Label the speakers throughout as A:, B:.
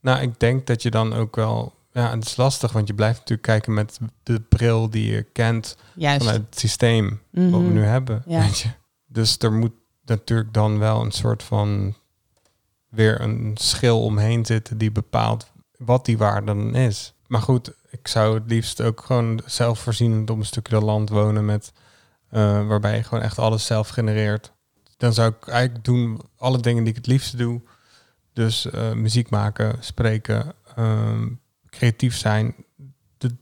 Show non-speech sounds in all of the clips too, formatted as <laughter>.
A: Nou, ik denk dat je dan ook wel... Ja, het is lastig, want je blijft natuurlijk kijken met de bril die je kent
B: Juist.
A: vanuit het systeem wat we
B: Mhm.
A: nu hebben.
B: Ja.
A: Weet je? Dus er moet natuurlijk dan wel een soort van weer een schil omheen zitten die bepaalt wat die waarde dan is. Maar goed, ik zou het liefst ook gewoon zelfvoorzienend op een stukje land wonen met eh, waarbij je gewoon echt alles zelf genereert. Dan zou ik eigenlijk doen alle dingen die ik het liefste doe. Dus eh, muziek maken, spreken, ehm, creatief zijn.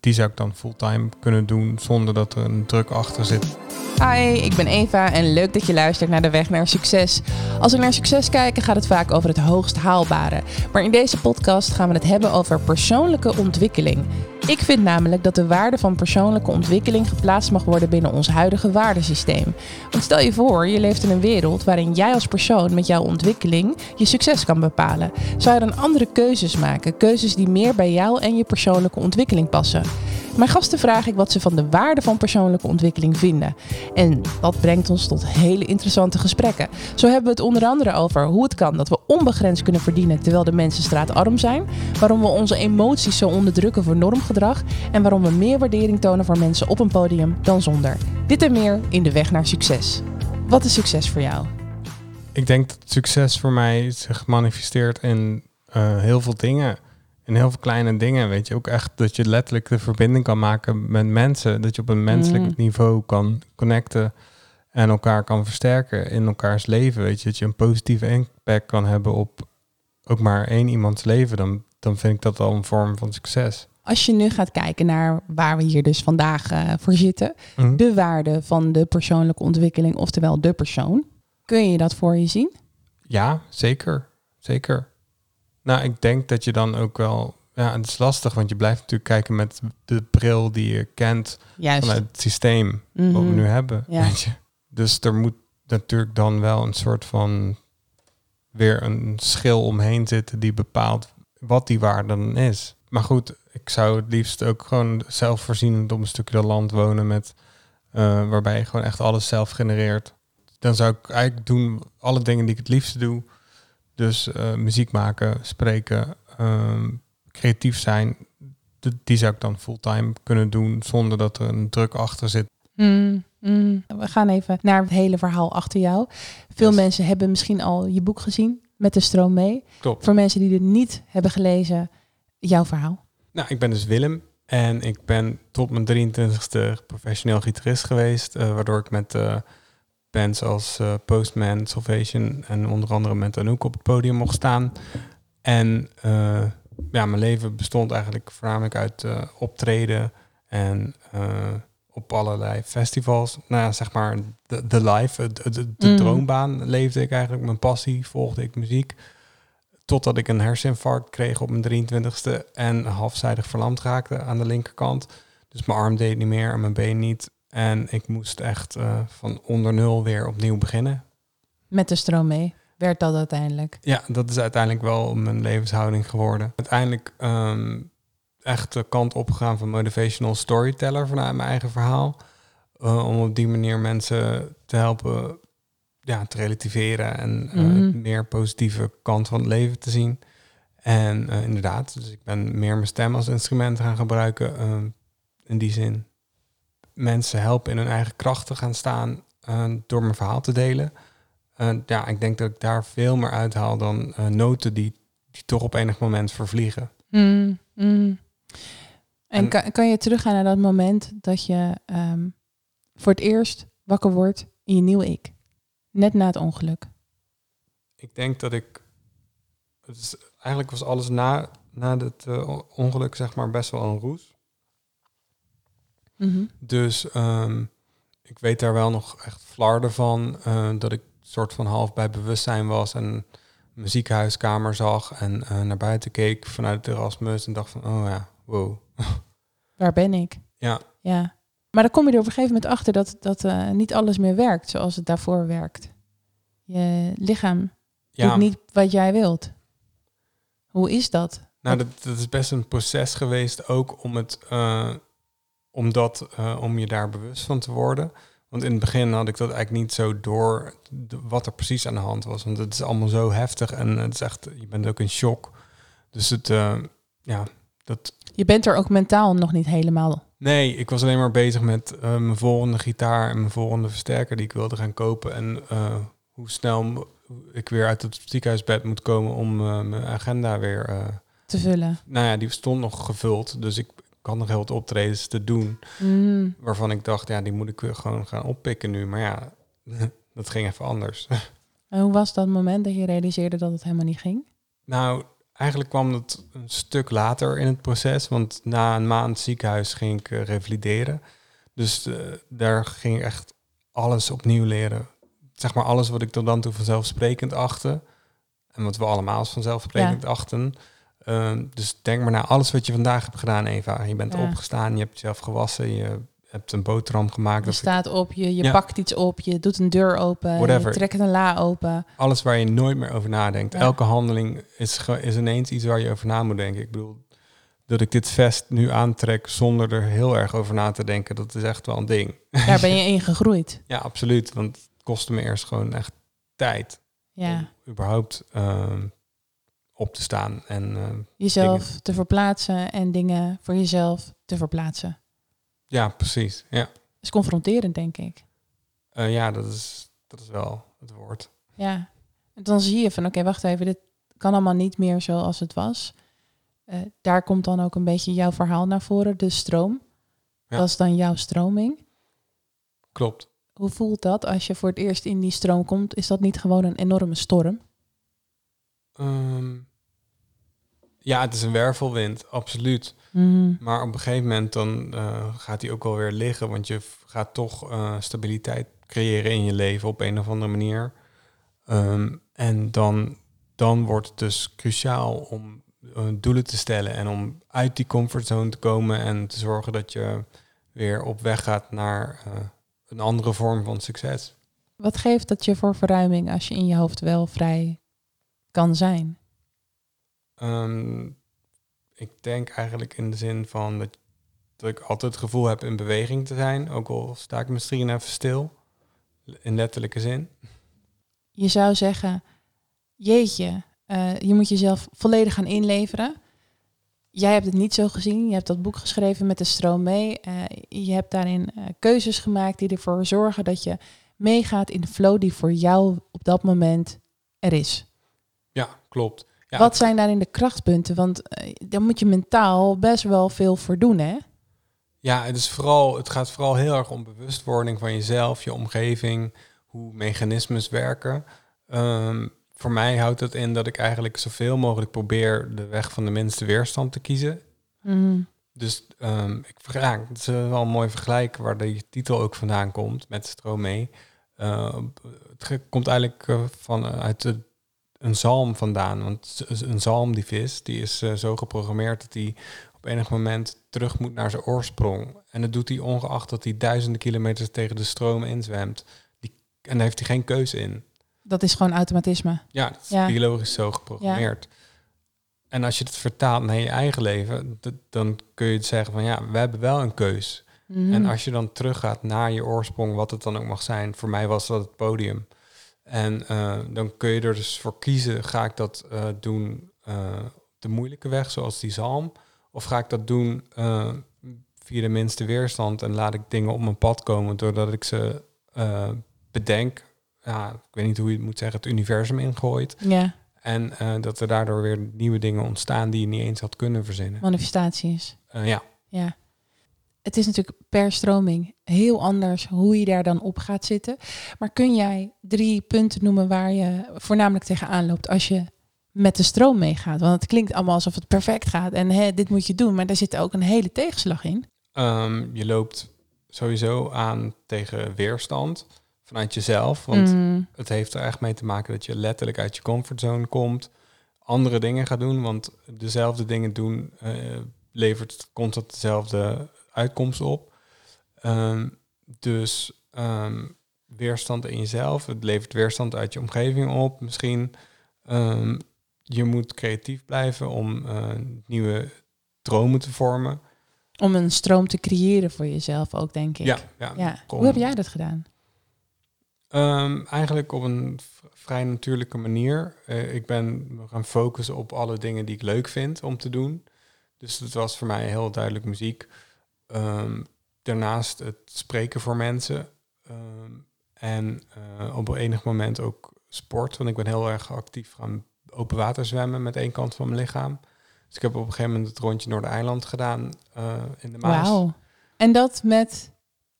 A: Die zou ik dan fulltime kunnen doen zonder dat er een druk achter zit.
B: Hi, ik ben Eva en leuk dat je luistert naar de weg naar succes. Als we naar succes kijken gaat het vaak over het hoogst haalbare. Maar in deze podcast gaan we het hebben over persoonlijke ontwikkeling. Ik vind namelijk dat de waarde van persoonlijke ontwikkeling geplaatst mag worden binnen ons huidige waardesysteem. Want stel je voor, je leeft in een wereld waarin jij als persoon met jouw ontwikkeling je succes kan bepalen. Zou je dan andere keuzes maken? Keuzes die meer bij jou en je persoonlijke ontwikkeling passen? Mijn gasten vraag ik wat ze van de waarde van persoonlijke ontwikkeling vinden. En dat brengt ons tot hele interessante gesprekken. Zo hebben we het onder andere over hoe het kan dat we onbegrensd kunnen verdienen terwijl de mensen straatarm zijn, waarom we onze emoties zo onderdrukken voor normgedrag en waarom we meer waardering tonen voor mensen op een podium dan zonder. Dit en meer in de weg naar succes. Wat is succes voor jou?
A: Ik denk dat succes voor mij zich manifesteert in eh, heel veel dingen. In heel veel kleine dingen, weet je. Ook echt dat je letterlijk de verbinding kan maken met mensen. Dat je op een menselijk
B: Mm.
A: niveau kan connecten en elkaar kan versterken in elkaars leven. Weet je, dat je een positieve impact kan hebben op ook maar één iemands leven. Dan, dan vind ik dat al een vorm van succes.
B: Als je nu gaat kijken naar waar we hier dus vandaag eh, voor zitten,
A: Mhm.
B: de waarde van de persoonlijke ontwikkeling, oftewel de persoon, kun je dat voor je zien?
A: Ja, zeker. Zeker. Nou, ik denk dat je dan ook wel... Ja, het is lastig, want je blijft natuurlijk kijken met de bril die je kent
B: Juist.
A: vanuit het systeem wat we
B: Mhm.
A: nu hebben.
B: Ja.
A: Weet je? Dus er moet natuurlijk dan wel een soort van weer een schil omheen zitten die bepaalt wat die waarde dan is. Maar goed, ik zou het liefst ook gewoon zelfvoorzienend op een stukje land wonen met eh, waarbij je gewoon echt alles zelf genereert. Dan zou ik eigenlijk doen alle dingen die ik het liefste doe. Dus eh, muziek maken, spreken, ehm, creatief zijn. Die zou ik dan fulltime kunnen doen zonder dat er een druk achter zit.
B: Mm, mm. We gaan even naar het hele verhaal achter jou. Veel
A: Yes.
B: mensen hebben misschien al je boek gezien, Met de stroom mee.
A: Klopt.
B: Voor mensen die het niet hebben gelezen, jouw verhaal.
A: Nou, ik ben dus Willem en ik ben tot mijn 23ste professioneel gitarist geweest, eh, waardoor ik met eh, bands als eh, Postman, Salvation en onder andere met Anouk op het podium mocht staan. En eh, ja, mijn leven bestond eigenlijk voornamelijk uit eh, optreden en op allerlei festivals. Nou ja, zeg maar de, de live, de, de, de
B: Mm.
A: droombaan leefde ik eigenlijk. Mijn passie volgde ik muziek. Totdat ik een herseninfarct kreeg op mijn 23ste en halfzijdig verlamd raakte aan de linkerkant. Dus mijn arm deed niet meer en mijn been niet. En ik moest echt eh, van onder nul weer opnieuw beginnen.
B: Met de stroom mee. Werd dat uiteindelijk.
A: Ja, dat is uiteindelijk wel mijn levenshouding geworden. Uiteindelijk ehm, echt de kant opgegaan van motivational storyteller vanuit mijn eigen verhaal. Eh, om op die manier mensen te helpen ja, te relativeren en een meer positieve kant van het leven te zien. En inderdaad, dus ik ben meer mijn stem als instrument gaan gebruiken. ehm, in die zin mensen helpen in hun eigen kracht te gaan staan eh, door mijn verhaal te delen. Eh, ja, ik denk dat ik daar veel meer uithaal dan eh, noten die, die toch op enig moment vervliegen.
B: Mm, mm. En,
A: En-
B: kan, kan je teruggaan naar dat moment dat je ehm, voor het eerst wakker wordt in je nieuwe ik? Net na het ongeluk.
A: Ik denk dat ik. Eigenlijk was alles na, na het on- ongeluk, zeg maar, best wel een roes.
B: Mhm.
A: Dus ehm, ik weet daar wel nog echt flarden van. eh, dat ik soort van half bij bewustzijn was en mijn ziekenhuiskamer zag en eh, naar buiten keek vanuit het Erasmus en dacht van, oh ja, wow. <laughs>
B: Waar ben ik?
A: Ja,
B: Ja. Maar dan kom je er op een gegeven moment achter dat, dat eh, niet alles meer werkt zoals het daarvoor werkt. Je lichaam
A: ja.
B: doet niet wat jij wilt. Hoe is dat?
A: Nou, dat, dat is best een proces geweest ook om het, om dat, eh, om je daar bewust van te worden. Want in het begin had ik dat eigenlijk niet zo door wat er precies aan de hand was. Want het is allemaal zo heftig en het is echt, je bent ook in shock. Dus het, eh, ja, dat...
B: Je bent er ook mentaal nog niet helemaal.
A: Nee, ik was alleen maar bezig met eh, mijn volgende gitaar en mijn volgende versterker die ik wilde gaan kopen. En hoe snel ik weer uit het ziekenhuisbed moet komen om mijn agenda weer...
B: Te vullen.
A: nou ja, die stond nog gevuld, dus ik had nog heel wat optredens te doen.
B: Mm.
A: Waarvan ik dacht, ja, die moet ik gewoon gaan oppikken nu. Maar ja, <laughs> dat ging even anders. <laughs>
B: En hoe was dat moment dat je realiseerde dat het helemaal niet ging?
A: Nou, eigenlijk kwam het een stuk later in het proces. Want na een maand ziekenhuis ging ik eh, revalideren. Dus eh, daar ging echt alles opnieuw leren. Zeg maar alles wat ik tot dan toe vanzelfsprekend achtte. En wat we allemaal vanzelfsprekend achten. Ehm, dus denk maar naar alles wat je vandaag hebt gedaan, Eva. Je bent
B: Ja.
A: opgestaan, je hebt jezelf gewassen, je hebt een boterham gemaakt.
B: Je staat op, je, je
A: Ja.
B: pakt iets op, je doet een deur open, je
A: Whatever.
B: trekt een la open.
A: alles waar je nooit meer over nadenkt.
B: Ja.
A: Elke handeling is, is ineens iets waar je over na moet denken. Ik bedoel, dat ik dit vest nu aantrek zonder er heel erg over na te denken, dat is echt wel een ding.
B: Daar ben <laughs> je in gegroeid.
A: Ja, absoluut. Want het kostte me eerst gewoon echt tijd
B: Ja.
A: om überhaupt ehm, op te staan. En ehm,
B: Jezelf te verplaatsen en dingen voor jezelf te verplaatsen.
A: ja, precies. Ja,
B: Dat is confronterend, denk ik.
A: Eh, ja dat, is, dat is wel het woord.
B: Ja. En dan zie je van, oké, wacht even, dit kan allemaal niet meer zoals het was. Eh, daar komt dan ook een beetje jouw verhaal naar voren, de stroom.
A: Ja.
B: Dat is dan jouw stroming.
A: Klopt.
B: Hoe voelt dat als je voor het eerst in die stroom komt? Is dat niet gewoon een enorme storm?
A: Ehm, ja, het is een wervelwind, absoluut.
B: Mhm.
A: Maar op een gegeven moment dan eh, gaat hij ook wel weer liggen, want je gaat toch eh, stabiliteit creëren in je leven op een of andere manier. Ehm, en dan, dan wordt het dus cruciaal om eh, doelen te stellen en om uit die comfortzone te komen en te zorgen dat je weer op weg gaat naar een andere vorm van succes.
B: Wat geeft dat je voor verruiming als je in je hoofd wel vrij kan zijn?
A: Ehm, ik denk eigenlijk in de zin van dat, dat ik altijd het gevoel heb in beweging te zijn, ook al sta ik misschien even stil, in letterlijke zin.
B: Je zou zeggen, jeetje, eh, je moet jezelf volledig gaan inleveren. Jij hebt het niet zo gezien. Je hebt dat boek geschreven met de stroom mee. Eh, je hebt daarin eh, keuzes gemaakt die ervoor zorgen dat je meegaat in de flow die voor jou op dat moment er is.
A: Ja, klopt. Ja,
B: Wat zijn daarin de krachtpunten? Want eh, daar moet je mentaal best wel veel voor doen, hè?
A: Ja, het, is vooral, het gaat vooral heel erg om bewustwording van jezelf, je omgeving, hoe mechanismes werken. Ehm, voor mij houdt dat in dat ik eigenlijk zoveel mogelijk probeer de weg van de minste weerstand te kiezen.
B: Mhm.
A: Dus ehm, ik ja, het is wel een mooi vergelijk waar de titel ook vandaan komt met stroom mee. Eh, het komt eigenlijk eh, van, eh, uit de, een zalm vandaan. Want een zalm, die vis, die is eh, zo geprogrammeerd dat hij op enig moment terug moet naar zijn oorsprong. En dat doet hij ongeacht dat hij duizenden kilometers tegen de stroom inzwemt. Die, en daar heeft hij geen keuze in.
B: Dat is gewoon automatisme.
A: Ja, dat is
B: Ja.
A: biologisch zo geprogrammeerd. En als je het vertaalt naar je eigen leven, dan kun je zeggen van ja, we hebben wel een keus.
B: Mhm.
A: En als je dan teruggaat naar je oorsprong, wat het dan ook mag zijn, voor mij was dat het podium. En eh, dan kun je er dus voor kiezen, ga ik dat eh, doen eh, de moeilijke weg, zoals die zalm? Of ga ik dat doen via de minste weerstand en laat ik dingen op mijn pad komen doordat ik ze bedenk, ja, ik weet niet hoe je het moet zeggen, het universum ingooit.
B: Ja,
A: En dat er daardoor weer nieuwe dingen ontstaan die je niet eens had kunnen verzinnen.
B: manifestaties.
A: Ja,
B: Ja. Het is natuurlijk per stroming heel anders hoe je daar dan op gaat zitten. Maar kun jij drie punten noemen waar je voornamelijk tegenaan loopt als je met de stroom meegaat? Want het klinkt allemaal alsof het perfect gaat en hè, dit moet je doen, maar daar zit ook een hele tegenslag in.
A: Ehm, je loopt sowieso aan tegen weerstand vanuit jezelf. Want
B: Mm,
A: het heeft er echt mee te maken dat je letterlijk uit je comfortzone komt. Andere dingen gaat doen, want dezelfde dingen doen eh, levert constant dezelfde uitkomst op. Ehm, dus ehm, weerstand in jezelf, het levert weerstand uit je omgeving op. Misschien Ehm, je moet creatief blijven om eh, nieuwe dromen te vormen.
B: om een stroom te creëren voor jezelf ook, denk ik.
A: Ja, ja.
B: Hoe heb jij dat gedaan?
A: Eigenlijk op een vrij natuurlijke manier. Eh, ik ben gaan focussen op alle dingen die ik leuk vind om te doen. Dus het was voor mij heel duidelijk muziek. Ehm, daarnaast het spreken voor mensen. Ehm, en eh, op enig moment ook sport. Want ik ben heel erg actief gaan open water zwemmen met één kant van mijn lichaam. Dus ik heb op een gegeven moment het rondje Noordereiland gedaan eh, in de Maas.
B: Wauw. En dat met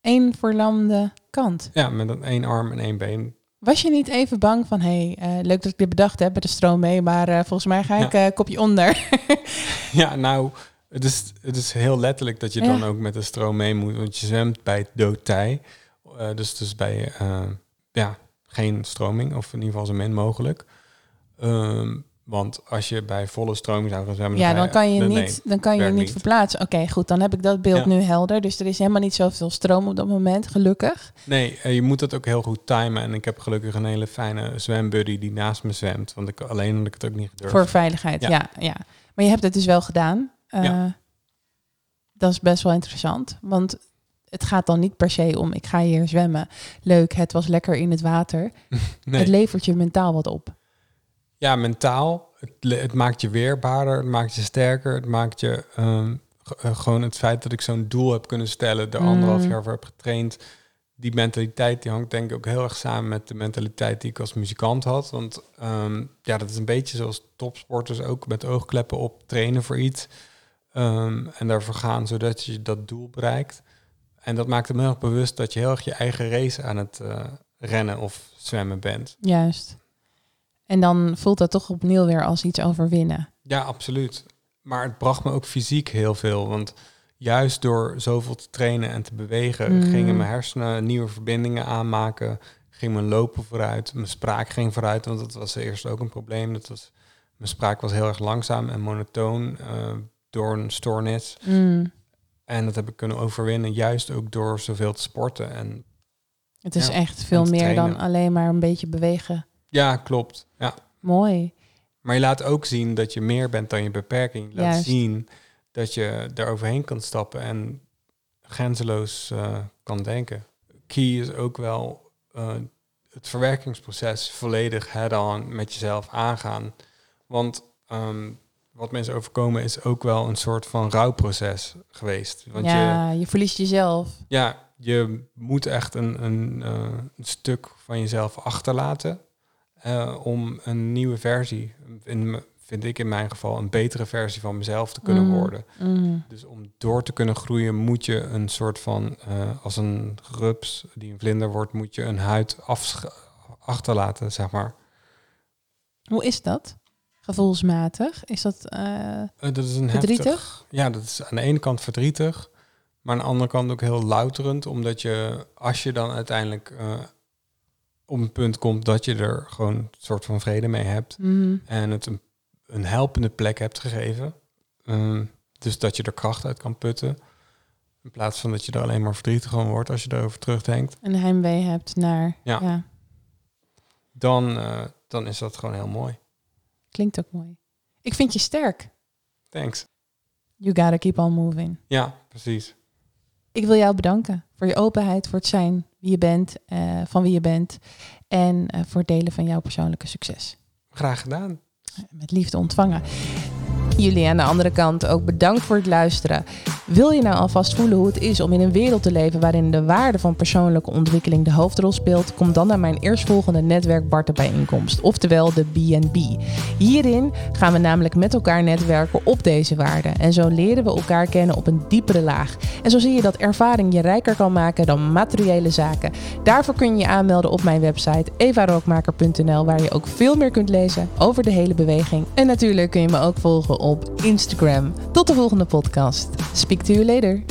B: één verlamde kant.
A: Ja, met een één arm en één been.
B: Was je niet even bang van, hé, hey, eh, leuk dat ik dit bedacht heb met de stroom mee, maar volgens mij ga ik eh kopje onder. <laughs>
A: Ja, nou, het is, het is heel letterlijk dat je
B: Ja.
A: dan ook met de stroom mee moet. Want je zwemt bij doodtij. Eh, dus, dus bij eh, ja, geen stroming, of in ieder geval zo min mogelijk. Ehm, want als je bij volle stroming zou gaan zwemmen...
B: ja, dan kan je
A: nee,
B: niet, dan kan je niet
A: niet.
B: verplaatsen. Oké, goed, dan heb ik dat beeld
A: Ja.
B: nu helder. Dus er is helemaal niet zoveel stroom op dat moment, gelukkig.
A: Nee, eh, je moet dat ook heel goed timen. En ik heb gelukkig een hele fijne zwembuddy die naast me zwemt. Want ik, alleen had ik het ook niet gedurfd.
B: Voor veiligheid, ja.
A: Ja.
B: ja, Maar je hebt het dus wel gedaan. Eh,
A: Ja.
B: Dat is best wel interessant. Want het gaat dan niet per se om, ik ga hier zwemmen. Leuk, het was lekker in het water. <laughs>
A: Nee.
B: Het levert je mentaal wat op.
A: Ja, mentaal. Het, het maakt je weerbaarder, het maakt je sterker. Het maakt je ehm, eh, gewoon het feit dat ik zo'n doel heb kunnen stellen, er
B: Mm.
A: anderhalf jaar voor heb getraind. Die mentaliteit die hangt denk ik ook heel erg samen met de mentaliteit die ik als muzikant had. Want ehm, ja, dat is een beetje zoals topsporters ook met oogkleppen op trainen voor iets. Ehm, en daarvoor gaan zodat je dat doel bereikt. En dat maakt hem heel erg bewust dat je heel erg je eigen race aan het eh, rennen of zwemmen bent.
B: Juist. En dan voelt dat toch opnieuw weer als iets overwinnen.
A: Ja, absoluut. Maar het bracht me ook fysiek heel veel. Want juist door zoveel te trainen en te bewegen,
B: Mm.
A: gingen mijn hersenen nieuwe verbindingen aanmaken. Ging mijn lopen vooruit. Mijn spraak ging vooruit. Want dat was eerst ook een probleem. Dat was, mijn spraak was heel erg langzaam en monotoon eh, door een stoornis.
B: Mm.
A: En dat heb ik kunnen overwinnen, juist ook door zoveel te sporten. En
B: Het is
A: Ja,
B: echt veel meer dan alleen maar een beetje bewegen.
A: ja, klopt. Ja.
B: Mooi.
A: Maar je laat ook zien dat je meer bent dan je beperking. Je laat
B: Juist.
A: zien dat je er overheen kan stappen en grenzeloos eh, kan denken. Key is ook wel eh, het verwerkingsproces volledig head-on met jezelf aangaan. Want ehm, wat mensen overkomen is ook wel een soort van rouwproces geweest. Want je,
B: ja, je verliest jezelf.
A: ja, je moet echt een, een, eh, een stuk van jezelf achterlaten eh, om een nieuwe versie, in, vind ik in mijn geval, een betere versie van mezelf te kunnen
B: Mm.
A: worden.
B: Mm.
A: Dus om door te kunnen groeien moet je een soort van, eh, als een rups die een vlinder wordt, moet je een huid afsch- achterlaten, zeg maar.
B: Hoe is dat? Gevoelsmatig? Is dat... eh,
A: Eh, dat is een
B: Verdrietig?
A: heftig. Ja, dat is aan de ene kant verdrietig, maar aan de andere kant ook heel louterend, omdat je, als je dan uiteindelijk eh, op een punt komt dat je er gewoon een soort van vrede mee hebt
B: mm,
A: en het een, een helpende plek hebt gegeven, ehm, dus dat je er kracht uit kan putten, in plaats van dat je er alleen maar verdrietig van wordt als je erover terugdenkt,
B: een heimwee hebt naar...
A: Ja.
B: ja.
A: dan, dan is dat gewoon heel mooi.
B: Klinkt ook mooi. Ik vind je sterk.
A: Thanks.
B: You gotta keep on moving.
A: Ja, precies.
B: Ik wil jou bedanken voor je openheid, voor het zijn wie je bent, eh, van wie je bent. En eh, voor het delen van jouw persoonlijke succes.
A: Graag gedaan.
B: Met liefde ontvangen. Jullie aan de andere kant ook bedankt voor het luisteren. Wil je nou alvast voelen hoe het is om in een wereld te leven waarin de waarde van persoonlijke ontwikkeling de hoofdrol speelt? Kom dan naar mijn eerstvolgende netwerk Barter bijeenkomst, oftewel de B&B. Hierin gaan we namelijk met elkaar netwerken op deze waarden. En zo leren we elkaar kennen op een diepere laag. En zo zie je dat ervaring je rijker kan maken dan materiële zaken. Daarvoor kun je je aanmelden op mijn website evarookmaker.nl waar je ook veel meer kunt lezen over de hele beweging. En natuurlijk kun je me ook volgen op Instagram. Tot de volgende podcast. Speak to you later.